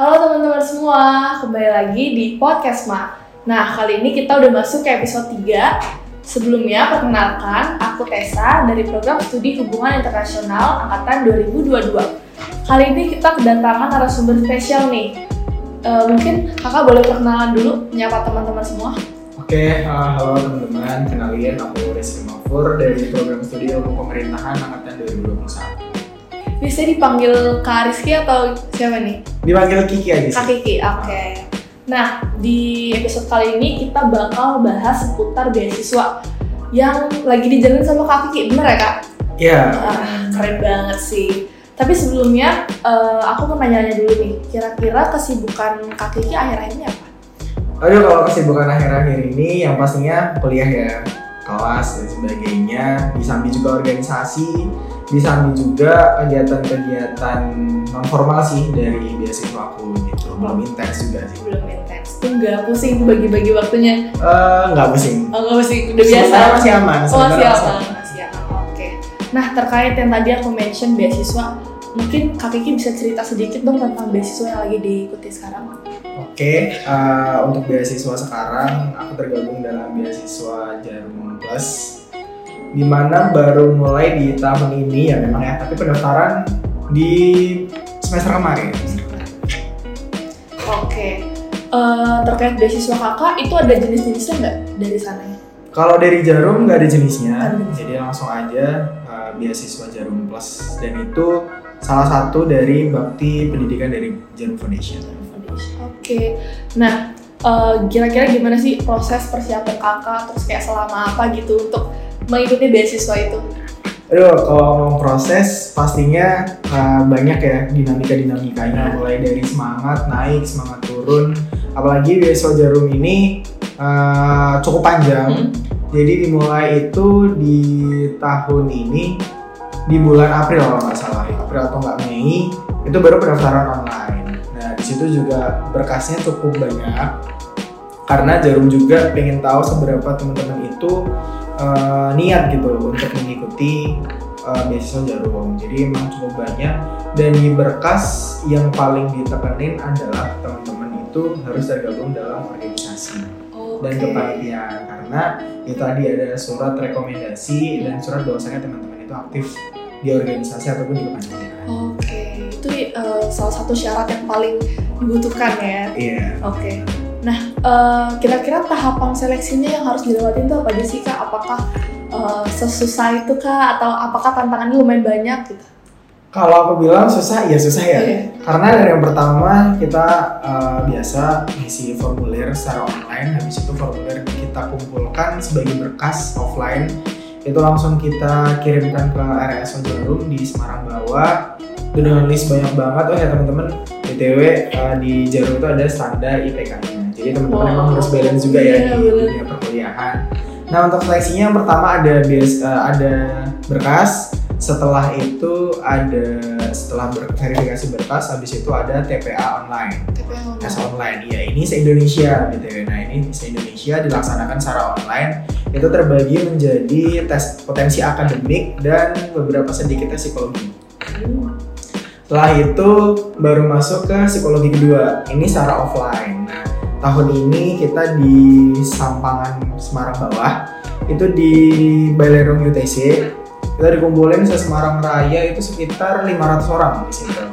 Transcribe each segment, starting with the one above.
Halo teman-teman semua, kembali lagi di Podcast Ma. Nah, kali ini kita udah masuk ke episode 3. Sebelumnya, perkenalkan, aku Tessa dari Program Studi Hubungan Internasional Angkatan 2022. Kali ini kita kedatangan narasumber spesial nih. Eh, mungkin kakak boleh perkenalan dulu, menyapa teman-teman semua. Oke, uh, halo teman-teman, kenalin aku Rizky Mafur dari program studi ilmu pemerintahan angkatan 2021. Bisa dipanggil Kak Rizky atau siapa nih? Dipanggil Kiki aja Kak. Kiki, oke. Nah, di episode kali ini kita bakal bahas seputar beasiswa yang lagi dijalin sama Kak Kiki, bener ya Kak? Iya, Ah, keren banget sih. Tapi sebelumnya, eh, aku mau nanya-nanya dulu nih, kira-kira kesibukan Kak Kiki akhir-akhir ini apa? aduh kalau kesibukan akhir-akhir ini yang pastinya kuliah ya, kelas dan sebagainya, disambi juga organisasi, disambi juga kegiatan-kegiatan non formal sih dari beasiswa aku gitu, belum intens juga sih. Belum intens. Tuh nggak pusing bagi-bagi waktunya. Eh, nggak pusing. Oh, nggak pusing, udah biasa. Masih aman. Oh, masih aman. Masih aman, oke. Nah, terkait yang tadi aku mention beasiswa, mungkin Kak Kiki bisa cerita sedikit dong tentang beasiswa yang lagi diikuti sekarang? Oke, eh, untuk beasiswa sekarang aku tergabung dalam beasiswa Jarum Plus di mana baru mulai di tahun ini ya memang ya, tapi pendaftaran di semester kemarin. Oke. Eh, terkait beasiswa kakak, itu ada jenis-jenisnya nggak dari sana? Kalau dari Jarum nggak ada jenisnya, jenisnya. jadi langsung aja eh, beasiswa Jarum Plus dan itu salah satu dari bakti pendidikan dari Jarum Foundation. Oke. Nah, eh, kira-kira gimana sih proses persiapan kakak, terus kayak selama apa gitu untuk mengikuti beasiswa itu? Aduh, kalau ngomong proses pastinya uh, banyak ya dinamika-dinamikanya mulai dari semangat naik, semangat turun. Apalagi beasiswa jarum ini uh, cukup panjang. Hmm. Jadi dimulai itu di tahun ini di bulan April kalau nggak salah, April atau nggak Mei itu baru pendaftaran online. Nah di situ juga berkasnya cukup banyak karena Jarum juga pengen tahu seberapa teman-teman itu uh, niat gitu untuk mengikuti uh, beasiswa Jarum. Jadi emang cukup banyak dan di berkas yang paling ditekenin adalah teman-teman itu harus tergabung dalam organisasi dan Oke. kepanitiaan karena itu tadi ada surat rekomendasi dan surat bahwasanya teman-teman itu aktif di organisasi ataupun di kepanitiaan. Oke, itu eh, salah satu syarat yang paling dibutuhkan ya. Iya. Oke. Nah, eh, kira-kira tahapan seleksinya yang harus dilewatin itu apa aja sih kak? Apakah eh, sesusah itu kak? Atau apakah tantangannya lumayan banyak gitu? Kalau aku bilang susah ya susah ya. Iya. Karena dari yang pertama kita uh, biasa ngisi formulir secara online, habis itu formulir kita kumpulkan sebagai berkas offline, itu langsung kita kirimkan ke RS Jarum di Semarang Bawah. Itu dengan list banyak banget. Oh ya teman-teman, btw uh, di Jarum itu ada standar IPK-nya. Jadi teman-teman Wow. emang harus balance juga ya Iya, di bener. dunia perkuliahan. Nah untuk seleksinya yang pertama ada bias, uh, ada berkas, setelah itu ada setelah verifikasi berkas habis itu ada TPA online TP yang tes online. online ya ini se Indonesia gitu ya nah ini se Indonesia dilaksanakan secara online itu terbagi menjadi tes potensi akademik dan beberapa sedikit tes psikologi Hmm. setelah itu baru masuk ke psikologi kedua ini secara offline tahun ini kita di Sampangan Semarang Bawah. Itu di Balerong UTC kita dikumpulin se Semarang Raya itu sekitar 500 orang di situ.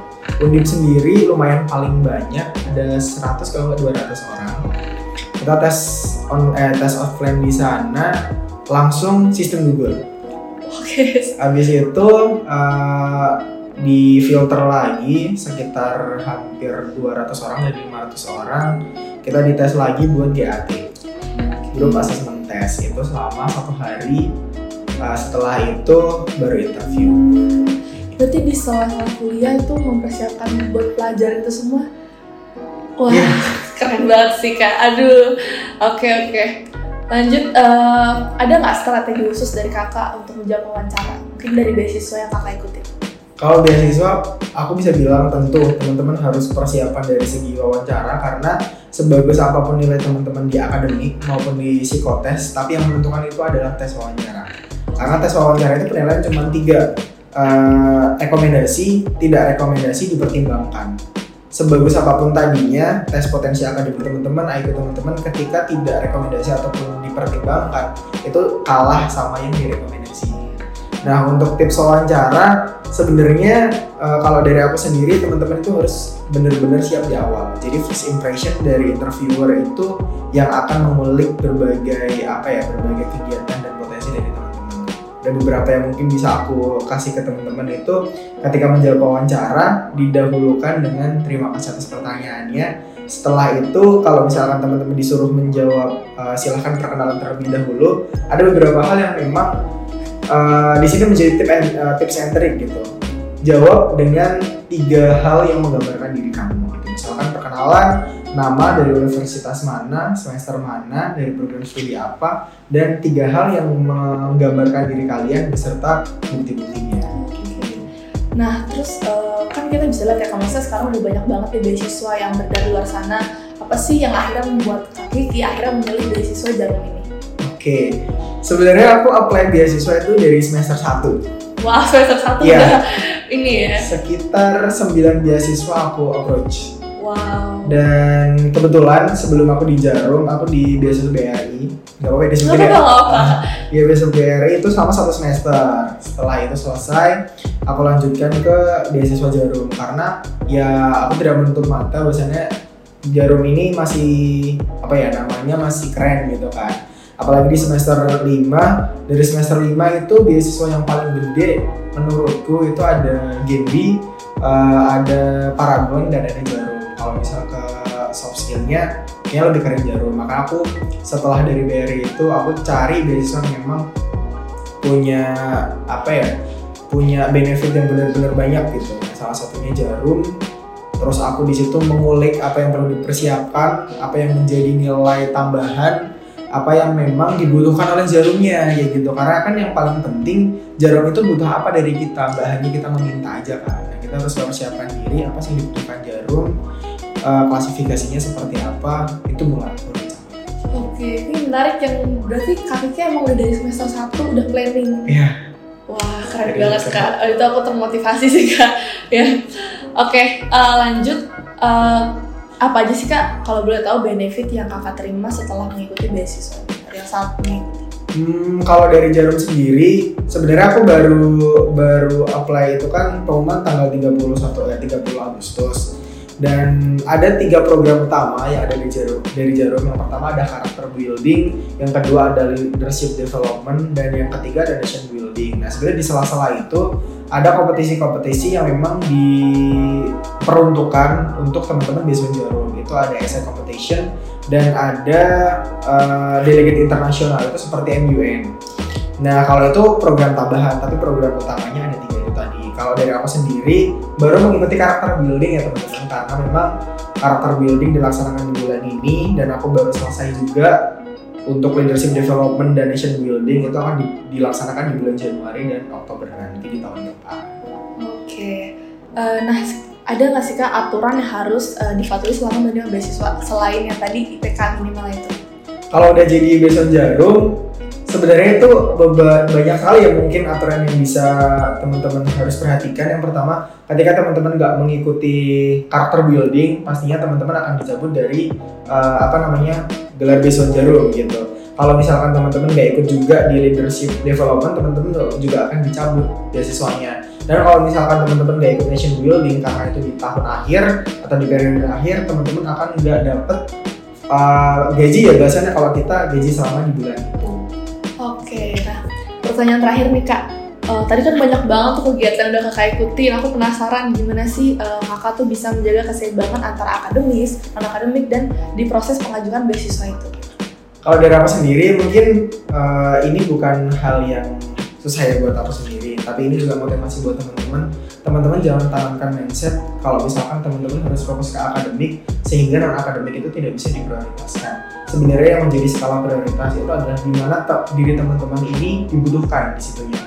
Undip sendiri lumayan paling banyak ada 100 kalau nggak 200 orang. Kita tes on eh, tes offline di sana langsung sistem Google. Oke. Habis itu eh, di filter lagi sekitar hampir 200 orang dari 500 orang kita dites lagi buat GAT grup assessment test itu selama satu hari Eh, setelah itu baru interview Berarti di sela-sela kuliah itu mempersiapkan buat pelajaran itu semua. Wah, Iya. keren banget sih kak. Aduh, oke oke. Lanjut, eh, ada nggak strategi khusus dari kakak untuk menjawab wawancara? Mungkin dari beasiswa yang kakak ikuti. Kalau beasiswa, aku bisa bilang tentu teman-teman harus persiapan dari segi wawancara karena sebagus apa pun nilai teman-teman di akademik maupun di psikotes, tapi yang menentukan itu adalah tes wawancara. Karena tes wawancara itu penilaian cuma tiga, Eh, rekomendasi, tidak rekomendasi dipertimbangkan. sebagus apa pun tadinya tes potensi akademik teman-teman, IQ teman-teman ketika tidak rekomendasi ataupun dipertimbangkan itu kalah sama yang direkomendasi. Nah untuk tips wawancara sebenarnya uh, kalau dari aku sendiri teman-teman itu harus benar-benar siap di awal. Jadi first impression dari interviewer itu yang akan mengulik berbagai apa ya berbagai kegiatan dan potensi dari teman-teman. Dan beberapa yang mungkin bisa aku kasih ke teman-teman itu ketika menjawab wawancara didahulukan dengan terima kasih atas pertanyaannya. Setelah itu kalau misalkan teman-teman disuruh menjawab uh, silahkan perkenalan terlebih dahulu. Ada beberapa hal yang memang uh, di sini menjadi tip and, uh, tips and trick gitu. Jawab dengan tiga hal yang menggambarkan diri kamu. Gitu. Misalkan perkenalan, nama dari universitas mana, semester mana, dari program studi apa, dan tiga hal yang menggambarkan diri kalian beserta bukti-buktinya. Nah, terus uh, kan kita bisa lihat ya, kamu sekarang udah banyak banget ya beasiswa yang beredar di luar sana. Apa sih yang akhirnya membuat Kak Kiki akhirnya memilih beasiswa jarum ini? Oke, sebenarnya aku apply beasiswa itu dari semester 1 Wah, semester 1 Iya. udah ini ya. Sekitar 9 beasiswa aku approach. Wow. Dan kebetulan sebelum aku di Jarum, aku di beasiswa BRI. Gak apa-apa ya disebutin ya. apa-apa, nggak apa. Ya beasiswa BRI itu sama satu semester. Setelah itu selesai, aku lanjutkan ke beasiswa Jarum karena ya aku tidak menutup mata bahwasannya Jarum ini masih apa ya namanya masih keren gitu kan. Apalagi di semester 5, dari semester 5 itu beasiswa yang paling gede menurutku itu ada Genbi, eh, ada Paragon dan ada Jarum. Kalau misal ke soft skillnya kayaknya lebih keren Jarum. Maka aku setelah dari BRI itu aku cari beasiswa yang memang punya apa ya punya benefit yang benar-benar banyak gitu salah satunya jarum terus aku di situ mengulik apa yang perlu dipersiapkan apa yang menjadi nilai tambahan apa yang memang dibutuhkan oleh jarumnya ya gitu karena kan yang paling penting jarum itu butuh apa dari kita bahannya kita meminta aja kan Nah, kita harus mempersiapkan diri apa sih yang dibutuhkan jarum eh, klasifikasinya seperti apa itu mulai. Oke, ini menarik yang berarti Kak Kiki emang udah dari semester 1 udah planning. Iya. Wah, keren Dari banget Kak. Oh, Itu aku termotivasi sih Kak. ya. Oke, eh, lanjut. Eh, apa aja sih Kak kalau boleh tahu benefit yang Kakak terima setelah mengikuti beasiswa yang saat mengikuti? Hmm, kalau dari Jarum sendiri, sebenarnya aku baru baru apply itu kan pengumuman tanggal 31 ya 30 Agustus. Dan ada tiga program utama yang ada di Jarum. Dari Jarum yang pertama ada karakter building, yang kedua ada leadership development, dan yang ketiga ada nation building. Nah sebenarnya di sela-sela itu ada kompetisi-kompetisi yang memang diperuntukkan untuk teman-teman beasiswa Jarum. Itu ada essay competition dan ada uh, delegate internasional itu seperti MUN. Nah kalau itu program tambahan, tapi program utamanya ada tiga itu tadi. Kalau dari aku sendiri baru mengikuti karakter building ya teman-teman karena memang karakter building dilaksanakan di bulan ini dan aku baru selesai juga untuk leadership development dan nation building itu akan di- dilaksanakan di bulan Januari dan Oktober nanti di tahun depan. Oke. Eh, nah, ada nggak sih Kak aturan yang harus eh, dipatuhi selama menerima beasiswa selain yang tadi IPK minimal itu? kalau udah jadi beson jarum sebenarnya itu banyak hal yang mungkin aturan yang bisa teman-teman harus perhatikan yang pertama ketika teman-teman nggak mengikuti karakter building pastinya teman-teman akan dicabut dari eh, apa namanya gelar beson jarum gitu kalau misalkan teman-teman nggak ikut juga di leadership development teman-teman juga akan dicabut beasiswanya dan kalau misalkan teman-teman nggak ikut nation building karena itu di tahun akhir atau di periode akhir teman-teman akan nggak dapet uh, gaji ya biasanya kalau kita gaji selama di bulan itu. Oke, nah pertanyaan terakhir nih Kak. Eh, tadi kan banyak banget tuh kegiatan yang udah kakak ikutin. Aku penasaran gimana sih eh, kakak tuh bisa menjaga keseimbangan antara akademis, non akademik dan di proses pengajuan beasiswa itu. Kalau dari aku sendiri mungkin uh, ini bukan hal yang susah ya buat aku sendiri, tapi ini juga motivasi buat teman-teman. Teman-teman jangan tanamkan mindset kalau misalkan teman-teman harus fokus ke akademik sehingga non akademik itu tidak bisa diprioritaskan. Sebenarnya yang menjadi skala prioritas itu adalah di mana diri teman-teman ini dibutuhkan di situnya.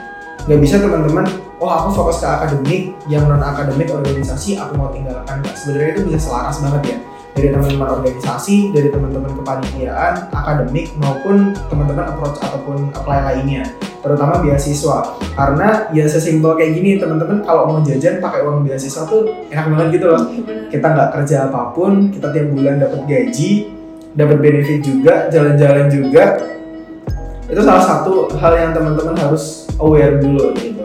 Nggak bisa teman-teman, oh aku fokus ke akademik, yang non akademik organisasi aku mau tinggalkan. Sebenarnya itu bisa selaras banget ya dari teman-teman organisasi, dari teman-teman kepanitiaan, akademik maupun teman-teman approach ataupun apply lainnya. terutama beasiswa. Karena ya sesimpel kayak gini teman-teman kalau mau jajan pakai uang beasiswa tuh enak banget gitu loh. Iya, kita nggak kerja apa pun kita tiap bulan dapat gaji dapat benefit juga jalan-jalan juga. Itu salah satu hal yang teman-teman harus aware dulu gitu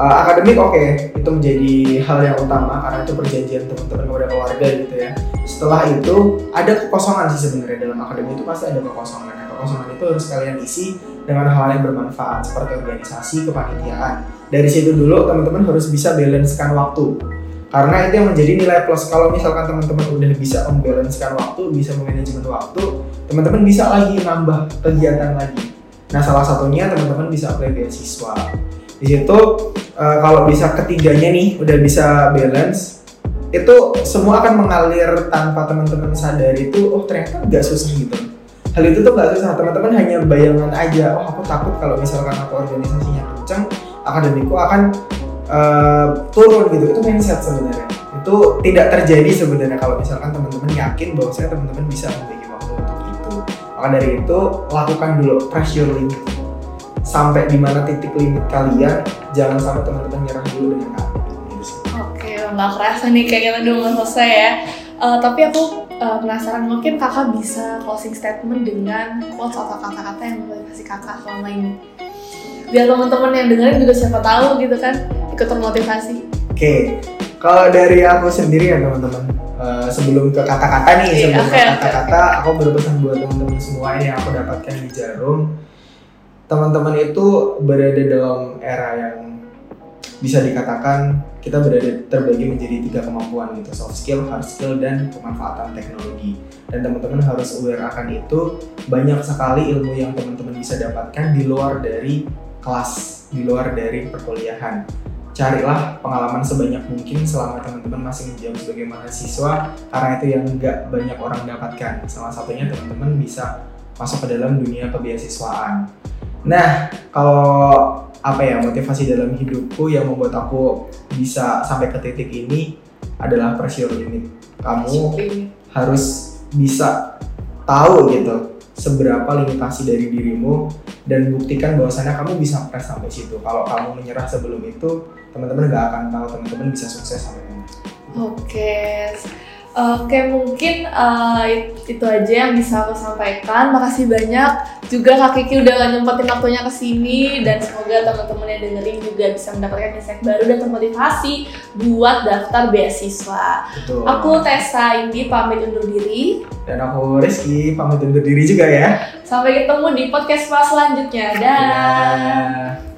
Uh, akademik oke. Itu menjadi hal yang utama karena itu perjanjian teman-teman kepada keluarga gitu ya. Setelah itu ada kekosongan sih sebenarnya dalam akademik itu pasti ada kekosongan. Nah kekosongan itu harus kalian isi dengan hal yang bermanfaat seperti organisasi kepanitiaan. Dari situ dulu teman-teman harus bisa balancekan waktu. Karena itu yang menjadi nilai plus. Kalau misalkan teman-teman udah bisa membalancekan waktu bisa memanajemen waktu teman-teman bisa lagi nambah kegiatan lagi. Nah salah satunya teman-teman bisa apply beasiswa di situ eh, kalau bisa ketiganya nih udah bisa balance itu semua akan mengalir tanpa teman-teman sadar itu oh ternyata nggak susah gitu. Hal itu tuh nggak susah teman-teman hanya bayangan aja oh aku takut kalau misalkan aku organisasinya kenceng akademiku akan eh, turun gitu. Itu mindset sebenarnya. Itu tidak terjadi sebenarnya kalau misalkan teman-teman yakin bahwa saya teman-teman bisa membagi waktu untuk itu. Maka dari itu lakukan dulu pressure limit sampai di mana titik limit kalian jangan sampai teman-teman nyerah dulu dengan sih. Oke, nggak kerasa nih kayak kita udah mau selesai ya. Eh, tapi aku eh, penasaran mungkin kakak bisa closing statement dengan quotes atau kata-kata yang memotivasi kakak selama ini. Biar teman-teman yang dengerin juga siapa tahu gitu kan ikut termotivasi. Oke, kalau dari aku sendiri ya teman-teman, eh, sebelum ke kata-kata nih, Iya, sebelum ke kata-kata, aku berpesan buat teman-teman semua ini yang aku dapatkan di Jarum, teman-teman itu berada dalam era yang bisa dikatakan kita berada terbagi menjadi tiga kemampuan gitu, soft skill, hard skill, dan pemanfaatan teknologi. Dan teman-teman harus aware akan itu. Banyak sekali ilmu yang teman-teman bisa dapatkan di luar dari kelas, di luar dari perkuliahan carilah pengalaman sebanyak mungkin selama teman-teman masih menjawab sebagai mahasiswa karena itu yang nggak banyak orang dapatkan salah satunya teman-teman bisa masuk ke dalam dunia kebeasiswaan nah kalau apa ya motivasi dalam hidupku yang membuat aku bisa sampai ke titik ini adalah pressure limit kamu harus bisa tahu gitu seberapa limitasi dari dirimu dan buktikan bahwasannya kamu bisa press sampai situ. Kalau kamu menyerah sebelum itu, teman-teman nggak akan tahu teman-teman bisa sukses sampai mana. Oke, oke mungkin it- itu aja yang bisa aku sampaikan. Makasih banyak juga Kak Kiki udah nyempetin waktunya ke sini dan semoga teman-teman yang dengerin juga bisa mendapatkan insight baru dan termotivasi buat daftar beasiswa. Betul. Aku Tessa Indi pamit undur diri. dan aku Rizky pamit undur diri juga ya. Sampai ketemu di podcast selanjutnya. Dah. Dadah.